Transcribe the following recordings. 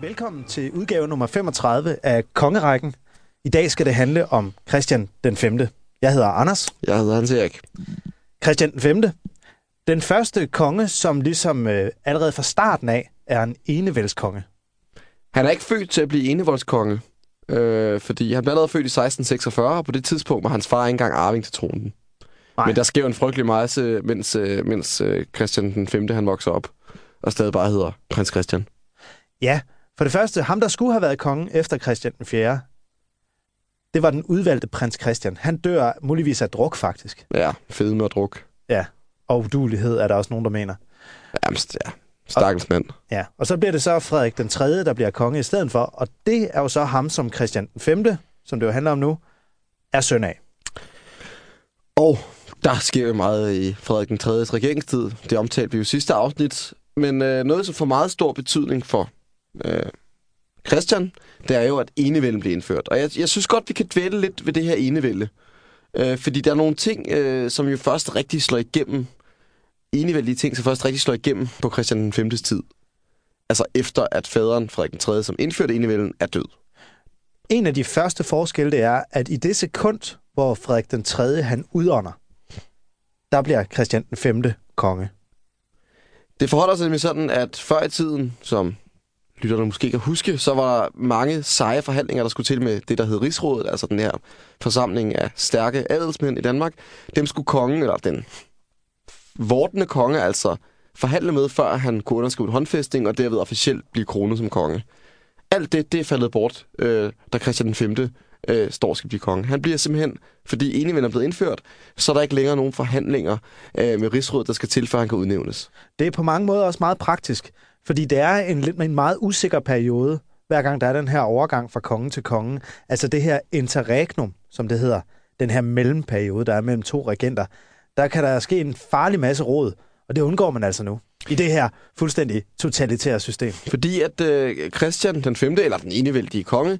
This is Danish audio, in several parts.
Velkommen til udgave nummer 35 af Kongerækken. I dag skal det handle om Christian den 5. Jeg hedder Anders. Jeg hedder Hans Erik. Christian den 5. Den første konge, som ligesom øh, allerede fra starten af er en enevældskonge. Han er ikke født til at blive enevoldskonge, øh, fordi han blev allerede født i 1646, og på det tidspunkt var hans far ikke engang arving til tronen. Nej. Men der sker jo en frygtelig masse, mens, øh, mens øh, Christian den 5. han vokser op, og stadig bare hedder prins Christian. Ja, for det første, ham der skulle have været konge efter Christian den 4., det var den udvalgte prins Christian. Han dør muligvis af druk, faktisk. Ja, fede med at druk. Ja, og udulighed er der også nogen, der mener. Jamen, ja, stakkels mand. Ja, og så bliver det så Frederik den 3., der bliver konge i stedet for, og det er jo så ham, som Christian den 5., som det jo handler om nu, er søn af. Og der sker jo meget i Frederik den 3. regeringstid. Det omtalte vi jo sidste afsnit. Men øh, noget, som får meget stor betydning for øh, Christian, det er jo, at enevælden bliver indført. Og jeg, jeg synes godt, vi kan dvæle lidt ved det her enevælde. Øh, fordi der er nogle ting, øh, som jo først rigtig slår igennem. Enevældige ting, som først rigtig slår igennem på Christian den 5. tid. Altså efter, at faderen Frederik den 3., som indførte enevælden, er død. En af de første forskelle, det er, at i det sekund, hvor Frederik den 3. han udånder, der bliver Christian den 5. konge. Det forholder sig nemlig sådan, at før i tiden, som lytterne måske kan huske, så var der mange seje forhandlinger, der skulle til med det, der hed Rigsrådet, altså den her forsamling af stærke adelsmænd i Danmark. Dem skulle kongen, eller den vortende konge, altså forhandle med, før han kunne underskrive en håndfæstning, og derved officielt blive kronet som konge. Alt det, det er faldet bort, øh, da Christian den 5. Øh, står skal blive konge. Han bliver simpelthen, fordi enevælden er blevet indført, så er der ikke længere nogen forhandlinger øh, med Rigsrådet, der skal til, før han kan udnævnes. Det er på mange måder også meget praktisk, fordi det er en, lidt en meget usikker periode, hver gang der er den her overgang fra konge til konge. Altså det her interregnum, som det hedder, den her mellemperiode, der er mellem to regenter, der kan der ske en farlig masse råd, og det undgår man altså nu i det her fuldstændig totalitære system. Fordi at øh, Christian den 5., eller den enevældige konge,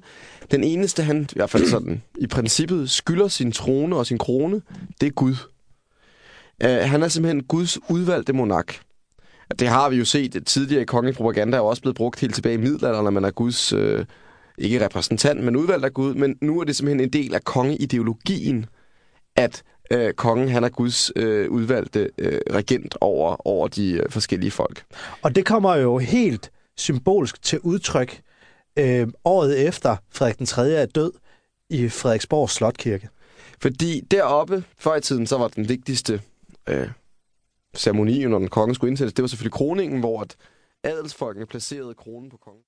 den eneste, han i hvert fald sådan i princippet skylder sin trone og sin krone, det er Gud. Uh, han er simpelthen Guds udvalgte monark. Det har vi jo set tidligere i kongelig propaganda, er også blevet brugt helt tilbage i middelalderen, når man er Guds, øh, ikke repræsentant, men udvalgt af Gud. Men nu er det simpelthen en del af kongeideologien, at øh, kongen han er Guds øh, udvalgte øh, regent over, over de øh, forskellige folk. Og det kommer jo helt symbolsk til udtryk øh, året efter Frederik den 3. er død i Frederiksborg Slotkirke. Fordi deroppe, før i tiden, så var den vigtigste øh, ceremoni, når den kongen skulle indsættes, det var selvfølgelig kroningen, hvor at adelsfolkene placerede kronen på kongen.